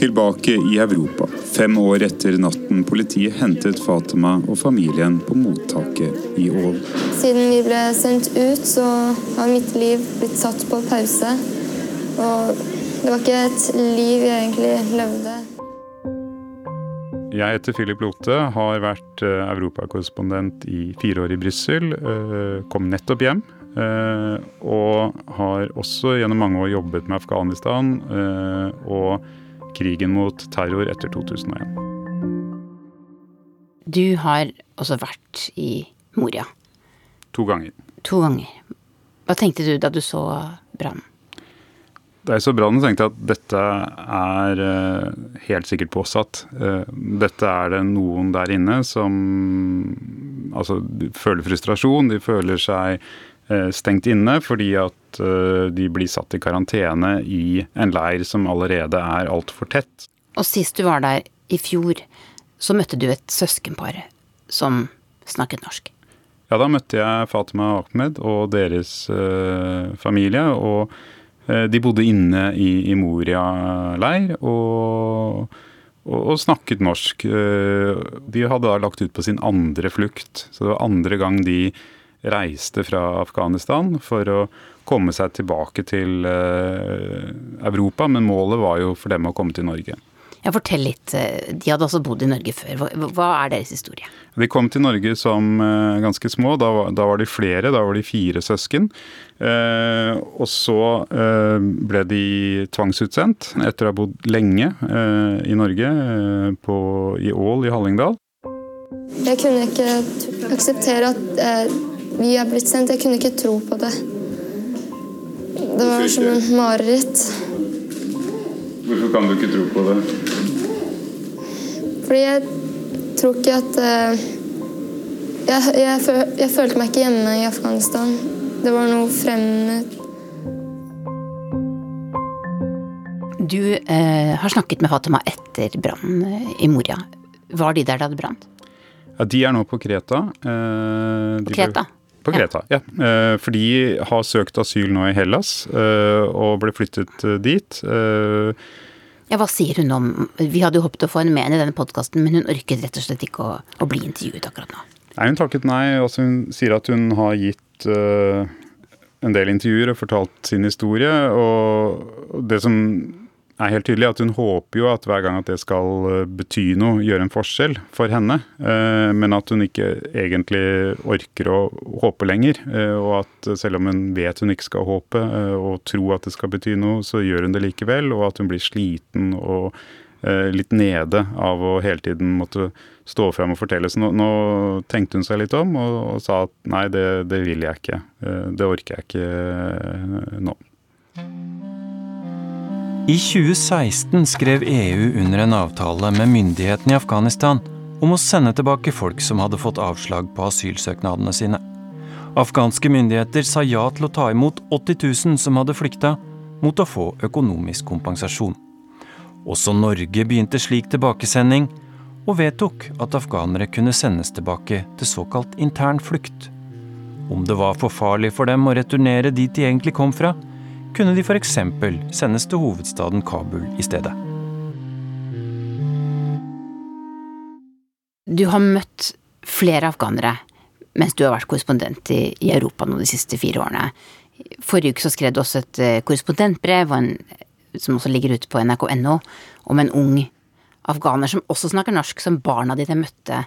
Tilbake i Europa, fem år etter natten politiet hentet Fatima og familien på mottaket i Ål. Siden vi ble sendt ut, så har mitt liv blitt satt på pause. Og det var ikke et liv jeg egentlig levde. Jeg heter Philip Lote, har vært europakorrespondent i fire år i Brussel. Kom nettopp hjem. Og har også gjennom mange år jobbet med Afghanistan og krigen mot terror etter 2001. Du har også vært i Moria. To ganger. To ganger. Hva tenkte du da du så brannen? Da jeg så brannen, tenkte jeg at dette er helt sikkert påsatt. Dette er det noen der inne som altså, føler frustrasjon. De føler seg stengt inne fordi at de blir satt i karantene i en leir som allerede er altfor tett. Og sist du var der, i fjor, så møtte du et søskenpar som snakket norsk. Ja, da møtte jeg Fatima Ahmed og deres familie. Og de bodde inne i, i Moria leir og, og, og, snakket norsk. Uh, de hadde da lagt ut på sin andre flukt, så det var andre gang de reiste fra Afghanistan for å komme seg tilbake til Europa, men målet var jo for dem å komme til Norge. Ja, Fortell litt. Eh, de hadde også bodd i Norge før. Hva er deres historie? De kom til Norge som eh, ganske små. Da, da var de flere. Da var de fire søsken. Eh, og så eh, ble de tvangsutsendt etter å ha bodd lenge eh, i Norge, eh, på, i Ål i Hallingdal. Jeg kunne ikke akseptere at vi er blitt sendt. Jeg kunne ikke tro på det. Det var som en mareritt. Hvorfor kan du ikke tro på det? Fordi jeg tror ikke at uh, jeg, jeg, jeg, følte meg ikke hjemme i Afghanistan. Det var noe fremmed. Du eh, har snakket med Fatima etter brannen eh, i Moria. Var de der da det brant? Ja, de er nå på Kreta. Eh, på Kreta? Ble, på Kreta, ja. ja. For de har søkt asyl nå i Hellas og ble flyttet dit. Ja, Hva sier hun om Vi hadde jo håpet å få henne med i denne podkasten, men hun orket rett og slett ikke å, å, bli intervjuet akkurat nå. Nei, hun takket nei. Altså, hun sier at hun har gitt uh, en del intervjuer og fortalt sin historie. Og det som er helt tydelig at hun håper jo at hver gang at det skal eh, bety noe, gjøre en forskjell for henne. Eh, men at hun ikke egentlig orker å håpe lenger. Eh, og at selv om hun vet hun ikke skal håpe og tro at det skal bety noe, så gjør hun det likevel. Og at hun blir sliten og litt nede av å hele tiden måtte stå fram og fortelle. Så nå, nå, tenkte hun seg litt om og, og sa at nei, det, det vil jeg ikke. Det orker jeg ikke nå. I 2016 skrev EU under en avtale med myndighetene i Afghanistan om å sende tilbake folk som hadde fått avslag på asylsøknadene sine. Afghanske myndigheter sa ja til å ta imot 80 000 som hadde flykta, mot å få økonomisk kompensasjon. Også Norge begynte slik tilbakesending, og vedtok at afghanere kunne sendes tilbake til såkalt intern flukt. Om det var for farlig for dem å returnere dit de egentlig kom fra, kunne de f.eks. sendes til hovedstaden Kabul i stedet. Du har møtt flere afghanere mens du har vært korrespondent i, i Europa nå de siste fire årene. Forrige uke så skrev du også et korrespondentbrev, korrespondentbrev, en, som også ligger ute på nrk.no, om en ung afghaner som også snakker norsk, som barna dine møtte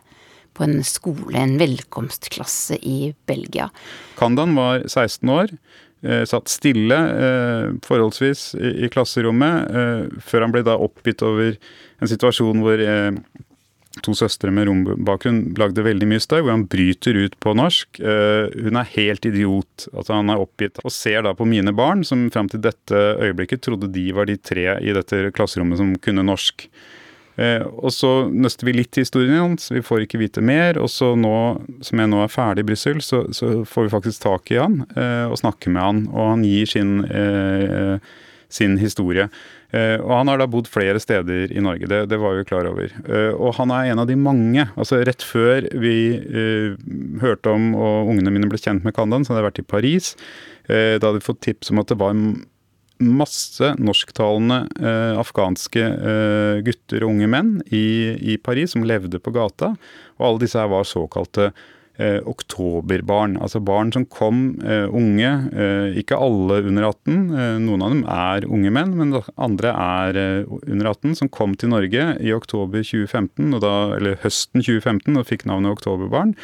på en skole, en velkomstklasse i Belgia. Kandan var 16 år. Eh, satt stille eh, forholdsvis i, klasserommet, eh, før han ble da oppgitt over en situasjon hvor to søstre med rombakgrunn lagde veldig mye støy, hvor han bryter ut på norsk. hun er helt idiot. Altså han er oppgitt. Og ser da på mine barn, som fram til dette øyeblikket trodde de var de tre i dette klasserommet som kunne norsk. Eh, og så nøster vi litt i historien hans, vi får ikke vite mer. Og så nå som jeg nå er ferdig i Brussel, så, så, får vi faktisk tak i han eh, og snakker med han. Og han gir sin, eh, sin historie. Og han har da bodd flere steder i Norge, det, det var vi klar over. Og han er en av de mange. altså Rett før vi eh, hørte om og ungene mine ble kjent med Kandan, så hadde jeg vært i Paris. da hadde vi fått tips om at det var masse norsktalende eh, afghanske eh, gutter og unge menn i, i, Paris som levde på gata. Og alle disse her var såkalte eh, oktoberbarn. Altså barn som kom eh, unge. Eh, ikke alle under 18. Eh, noen av dem er unge menn, men andre er under 18. Som kom til Norge i oktober 2015, da, eller høsten 2015 og fikk navnet oktoberbarn.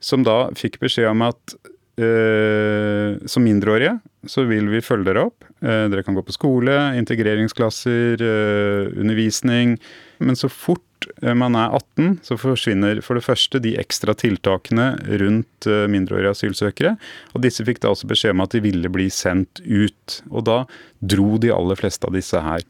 som da fikk beskjed om at som mindreårige så vil vi følge dere opp. Eh, dere kan gå på skole, integreringsklasser, eh, undervisning. Men så fort eh, man er 18, så forsvinner for det første de ekstra tiltakene rundt mindreårige asylsøkere. Og disse fikk da også beskjed om at de ville bli sendt ut. Og da dro de aller fleste av disse her.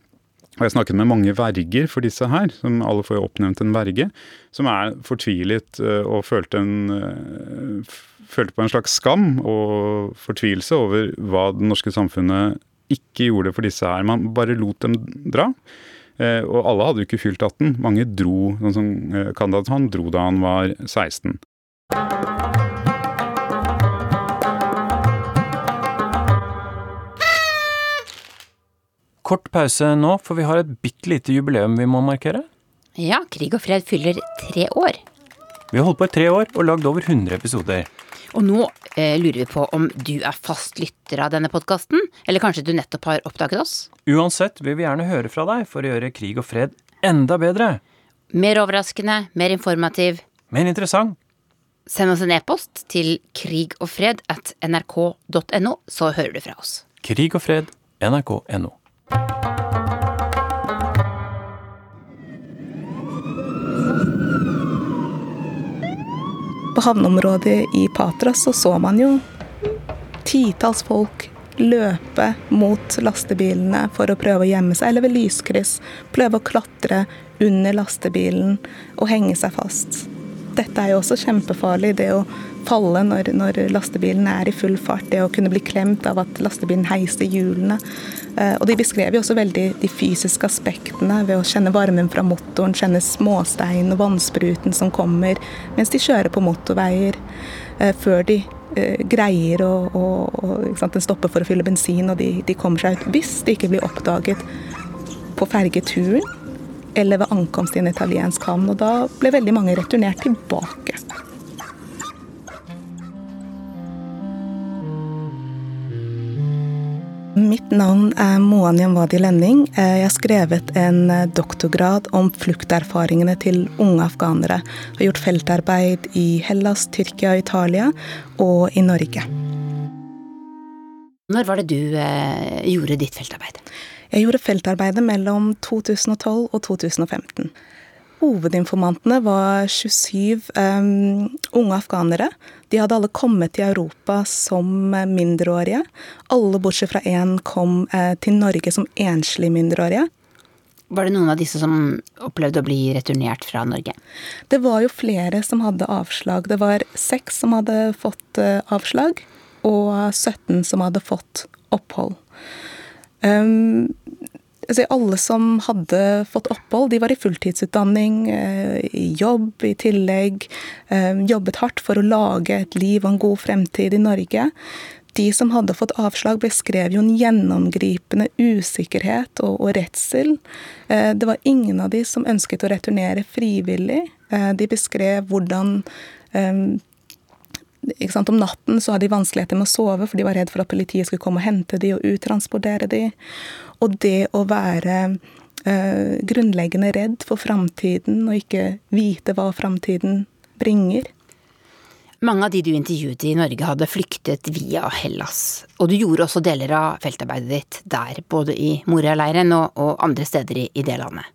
Og jeg snakket med mange verger for disse her, som alle får jo oppnevnt en verge, som er fortvilet og følte, en, følte på en slags skam og fortvilelse over hva det norske samfunnet ikke gjorde for disse her. Man bare lot dem dra. Og alle hadde jo ikke fylt 18. Mange dro, sånn som Kandidat han dro da han var 16. Kort pause nå, for vi har et bitte lite jubileum vi må markere. Ja, Krig og fred fyller tre år. Vi har holdt på i tre år og lagd over 100 episoder. Og nå eh, lurer vi på om du er fast lytter av denne podkasten, eller kanskje du nettopp har oppdaget oss? Uansett vil vi gjerne høre fra deg for å gjøre krig og fred enda bedre. Mer overraskende, mer informativ. Mer interessant. Send oss en e-post til krigogfred at nrk.no, så hører du fra oss. Krig og fred, nrk.no. På havneområdet i Patras så, så man jo titalls folk løpe mot lastebilene for å prøve å gjemme seg, eller ved lyskryss. Prøve å klatre under lastebilen og henge seg fast. Dette er jo også kjempefarlig, det å falle når, når lastebilen er i full fart. Det å kunne bli klemt av at lastebilen heiser hjulene. Eh, og de beskrev jo også veldig de fysiske aspektene ved å kjenne varmen fra motoren, kjenne småstein og vannspruten som kommer mens de kjører på motorveier, eh, før de eh, greier å, å, å Den stopper for å fylle bensin, og de, de kommer seg ut. Hvis de ikke blir oppdaget på fergeturen eller ved ankomst i en italiensk havn. Og da ble veldig mange returnert tilbake. Mitt navn er Moan Yamwadi Lenning. Jeg har skrevet en doktorgrad om flukterfaringene til unge afghanere. Jeg har gjort feltarbeid i Hellas, Tyrkia Italia, og i Norge. Når var det du eh, gjorde ditt feltarbeid? Jeg gjorde feltarbeidet mellom 2012 og 2015. Hovedinformantene var 27 um, unge afghanere. De hadde alle kommet til Europa som mindreårige. Alle bortsett fra én kom uh, til Norge som enslige mindreårige. Var det noen av disse som opplevde å bli returnert fra Norge? Det var jo flere som hadde avslag. Det var seks som hadde fått uh, avslag, og 17 som hadde fått opphold. Um, altså alle som hadde fått opphold, de var i fulltidsutdanning, uh, i jobb i tillegg. Um, jobbet hardt for å lage et liv og en god fremtid i Norge. De som hadde fått avslag, beskrev jo en gjennomgripende usikkerhet og, og redsel. Uh, det var ingen av de som ønsket å returnere frivillig. De beskrev hvordan om natten så hadde de vanskeligheter med å sove, for de var redd for at politiet skulle komme og hente de og uttransportere de. Og det å være uh, grunnleggende redd for framtiden og ikke vite hva framtiden bringer. Mange av de du intervjuet i Norge hadde flyktet via Hellas. Og du gjorde også deler av feltarbeidet ditt der, både i Moria-leiren og, og, andre steder i, i det landet.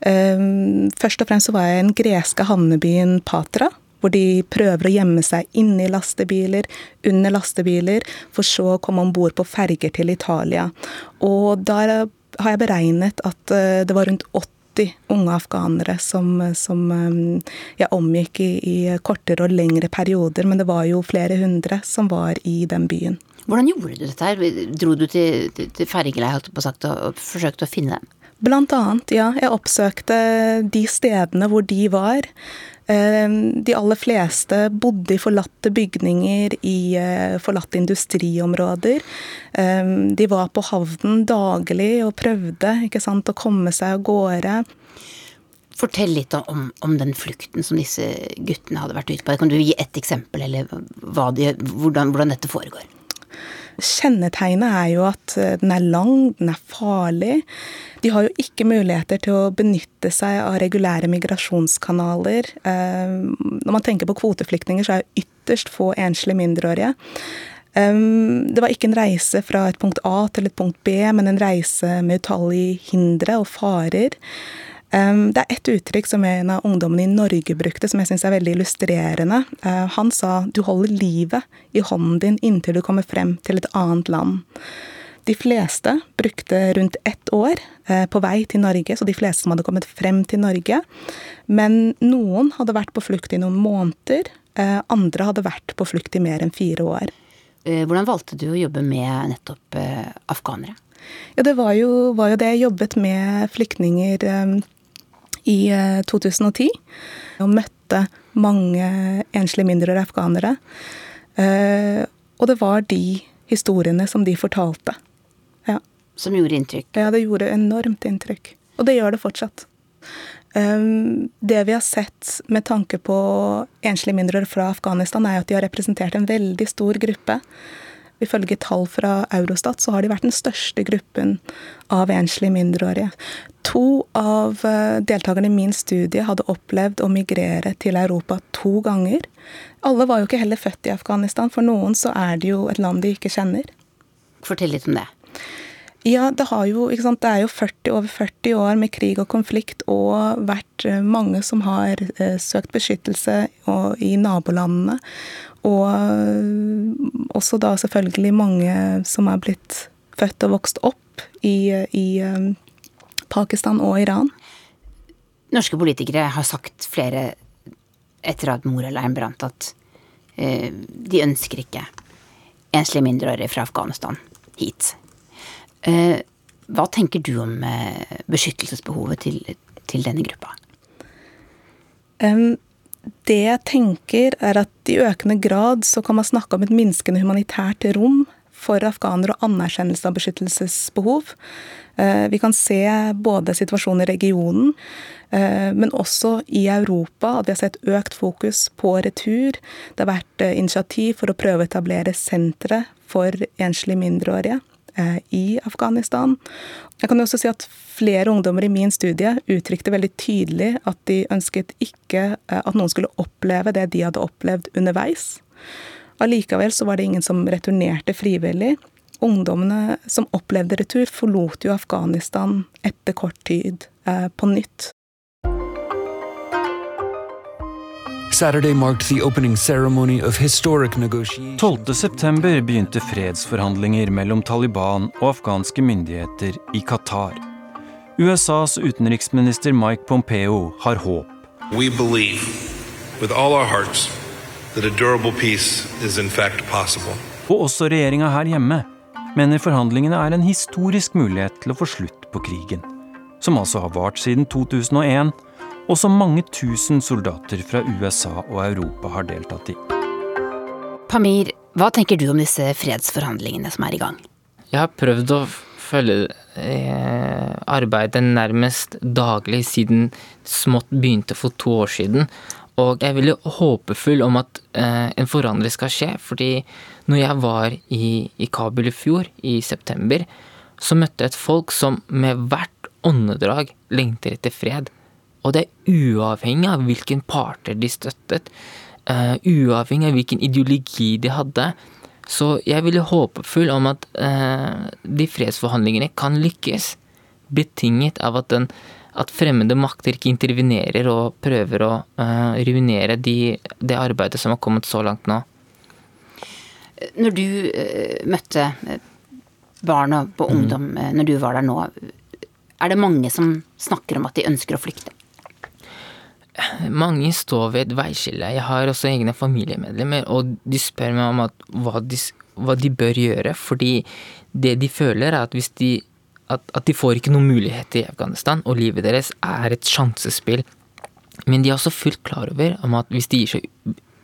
Um, først og fremst så var jeg i den greske havnebyen Patra hvor de prøver å gjemme seg inni lastebiler, under lastebiler, for så å komme om bord på ferger til Italia. Og der har jeg beregnet at eh, det var rundt 80 unge afghanere som, som eh, jeg omgikk i, i, kortere og lengre perioder, men det var jo flere hundre som var i den byen. Hvordan gjorde du dette her? Dro du til, til, og, og forsøkte å finne dem? Blant annet, ja. Jeg oppsøkte de stedene hvor de var. Ehm, de aller fleste bodde i forlatte bygninger i eh, forlatte industriområder. Ehm, de var på havnen daglig og prøvde sant, å komme seg av gårde. Fortell litt om, om, den flukten som disse guttene hadde vært ute på. Kan du gi ett eksempel, eller de, hvordan, hvordan dette foregår? Kjennetegnet er jo at eh, den er lang, den er farlig. De har jo ikke muligheter til å benytte seg av regulære migrasjonskanaler. Eh, når man tenker på kvoteflyktninger, så er det ytterst få enslige mindreårige. Eh, det var ikke en reise fra et punkt A til et punkt B, men en reise med utallige hindre og farer. Det er ett uttrykk som en av ungdommene i Norge brukte, som jeg syns er veldig illustrerende. Han sa 'du holder livet i hånden din inntil du kommer frem til et annet land'. De fleste brukte rundt ett år eh, på vei til Norge, så de fleste som hadde kommet frem til Norge. Men noen hadde vært på flukt i noen måneder. Eh, andre hadde vært på flukt i mer enn fire år. Hvordan valgte du å jobbe med nettopp afghanere? Ja, det var jo, var jo det. Jeg jobbet med flyktninger i 2010. Og møtte mange enslige mindreårige afghanere. Og det var de historiene som de fortalte. Som gjorde inntrykk? Ja, det gjorde enormt inntrykk. Og det gjør det fortsatt. Um, det vi har sett med tanke på enslige mindreårige fra Afghanistan, er at de har representert en veldig stor gruppe. Ifølge tall fra Eurostat så har de vært den største gruppen av enslige mindreårige. To av eh, deltakerne i min studie hadde opplevd å migrere til Europa to ganger. Alle var jo ikke heller født i Afghanistan. For noen så er det jo et land de ikke kjenner. Fortell litt om det. Ja, det, jo, det er jo 40, over 40 år med krig og konflikt og vært eh, mange som har eh, søkt beskyttelse i nabolandene. Og eh, også da selvfølgelig mange som er blitt født og vokst opp i, i Pakistan og Iran. Norske politikere har sagt flere etter at Moria-leiren brant, at eh, de ønsker ikke enslige mindreårige fra Afghanistan hit. Eh, hva tenker du om eh, beskyttelsesbehovet til, til, denne gruppa? Det jeg tenker, er at i økende grad så kan man snakke om et minskende humanitært rom for afghanere og anerkjennelse av beskyttelsesbehov. Eh, vi kan se både situasjonen i regionen, men også i Europa at vi har sett økt fokus på retur. Det har vært initiativ for å prøve å etablere sentre for enslige mindreårige i Afghanistan. Jeg kan også si at flere ungdommer i min studie uttrykte veldig tydelig at de ønsket ikke at noen skulle oppleve det de hadde opplevd underveis. Allikevel så var det ingen som returnerte frivillig. Ungdommene som opplevde retur, forlot jo Afghanistan etter kort tid eh, på nytt. Saturday marked the opening ceremony of historic negotiations. 12. september begynte fredsforhandlinger mellom Taliban og afghanske myndigheter i Qatar. USAs utenriksminister Mike Pompeo har håp. We believe with all our hearts that a durable peace is in fact possible. Og også regjeringa her hjemme mener forhandlingene er en historisk mulighet til å få slutt på krigen. Som altså har vart siden 2001, og som mange tusen soldater fra USA og Europa har deltatt i. Pamir, hva tenker du om disse fredsforhandlingene som er i gang? Jeg har prøvd å følge eh, arbeidet nærmest daglig siden smått begynte for to år siden. Og jeg er veldig håpefull om at eh, en forandring skal skje, fordi når jeg var i, i, Kabul i fjor, i september, så møtte jeg et folk som med hvert åndedrag lengter etter fred. Og det er uavhengig av hvilken parter de støttet, uh, uavhengig av hvilken ideologi de hadde. Så jeg ville håpefull om at uh, de fredsforhandlingene kan lykkes, betinget av at den at fremmede makter ikke intervenerer og prøver å uh, ruinere de, det arbeidet som har kommet så langt nå. Når du møtte barna barn og mm. ungdom mm. når du var der nå, er det mange som snakker om at de ønsker å flykte? Mange står ved et veiskille. Jeg har også egne familiemedlemmer, og de spør meg om at, hva, de, hva de bør gjøre, fordi det de føler, er at de at, at, de får ikke noen mulighet i Afghanistan, og livet deres er et sjansespill. Men de er også fullt klar over om at hvis de gir seg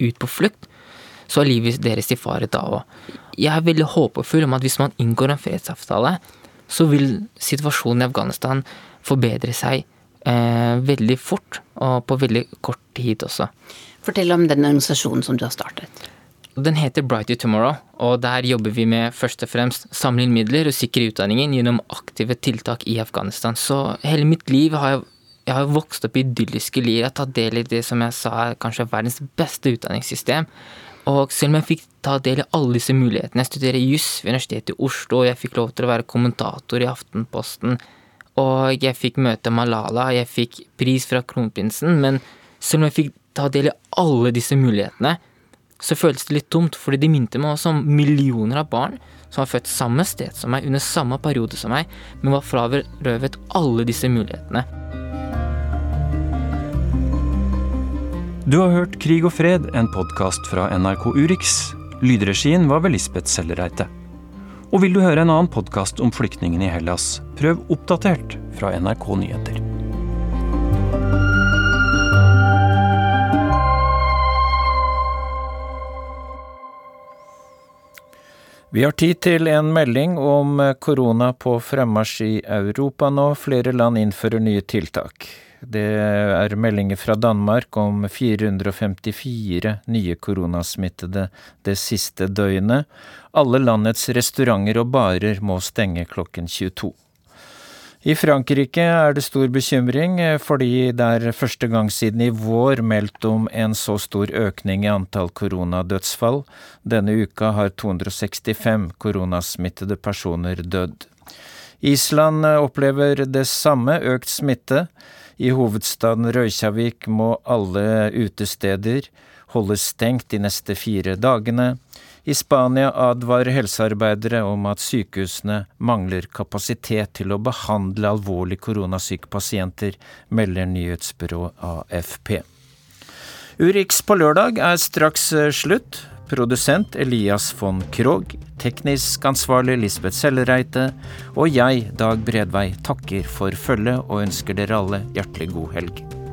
ut på flukt, så er livet deres i fare da òg. Jeg er veldig håpefull om at hvis man inngår en fredsavtale, så vil situasjonen i Afghanistan forbedre seg eh, veldig fort, og på veldig kort tid også. Fortell om den organisasjonen som du har startet. Den heter Brighty Tomorrow, og der jobber vi med først og fremst samle inn midler og sikre utdanningen gjennom aktive tiltak i Afghanistan. Så hele mitt liv har jeg, jeg har vokst opp i idylliske liv. Jeg har tatt del i det som jeg sa er kanskje verdens beste utdanningssystem. Og selv om jeg fikk ta del i alle disse mulighetene, jeg studerer juss ved Universitetet i Oslo, og jeg fikk lov til å være kommentator i Aftenposten, og jeg fikk møte Malala, jeg fikk pris fra kronprinsen, men selv om jeg fikk ta del i alle disse mulighetene, så føltes det litt tomt, fordi de minte meg også om millioner av barn som var født samme sted som meg, under samme periode som meg, men var frarøvet alle disse mulighetene. Du har hørt Krig og fred, en podkast fra NRK Urix. Lydregien var ved Lisbeth Sellereite. Og vil du høre en annen podkast om flyktningene i Hellas, prøv Oppdatert fra NRK Nyheter. Vi har tid til en melding om korona på fremmarsj i Europa nå. Flere land innfører nye tiltak. Det er meldinger fra Danmark om 454 nye koronasmittede det siste døgnet. Alle landets restauranter og barer må stenge klokken 22. I Frankrike er det stor bekymring, fordi det er første gang siden i vår meldt om en så stor økning i antall koronadødsfall. Denne uka har 265 koronasmittede personer dødd. Island opplever det samme, økt smitte. I hovedstaden Røykjavik må alle utesteder holdes stengt de neste fire dagene. I Spania advarer helsearbeidere om at sykehusene mangler kapasitet til å behandle alvorlig koronasyke pasienter, melder nyhetsbyrået AFP. Urix på lørdag er straks slutt. Produsent Elias von Krogh, teknisk ansvarlig Lisbeth Sellereite og jeg, Dag Bredvei, takker for følget og ønsker dere alle hjertelig god helg.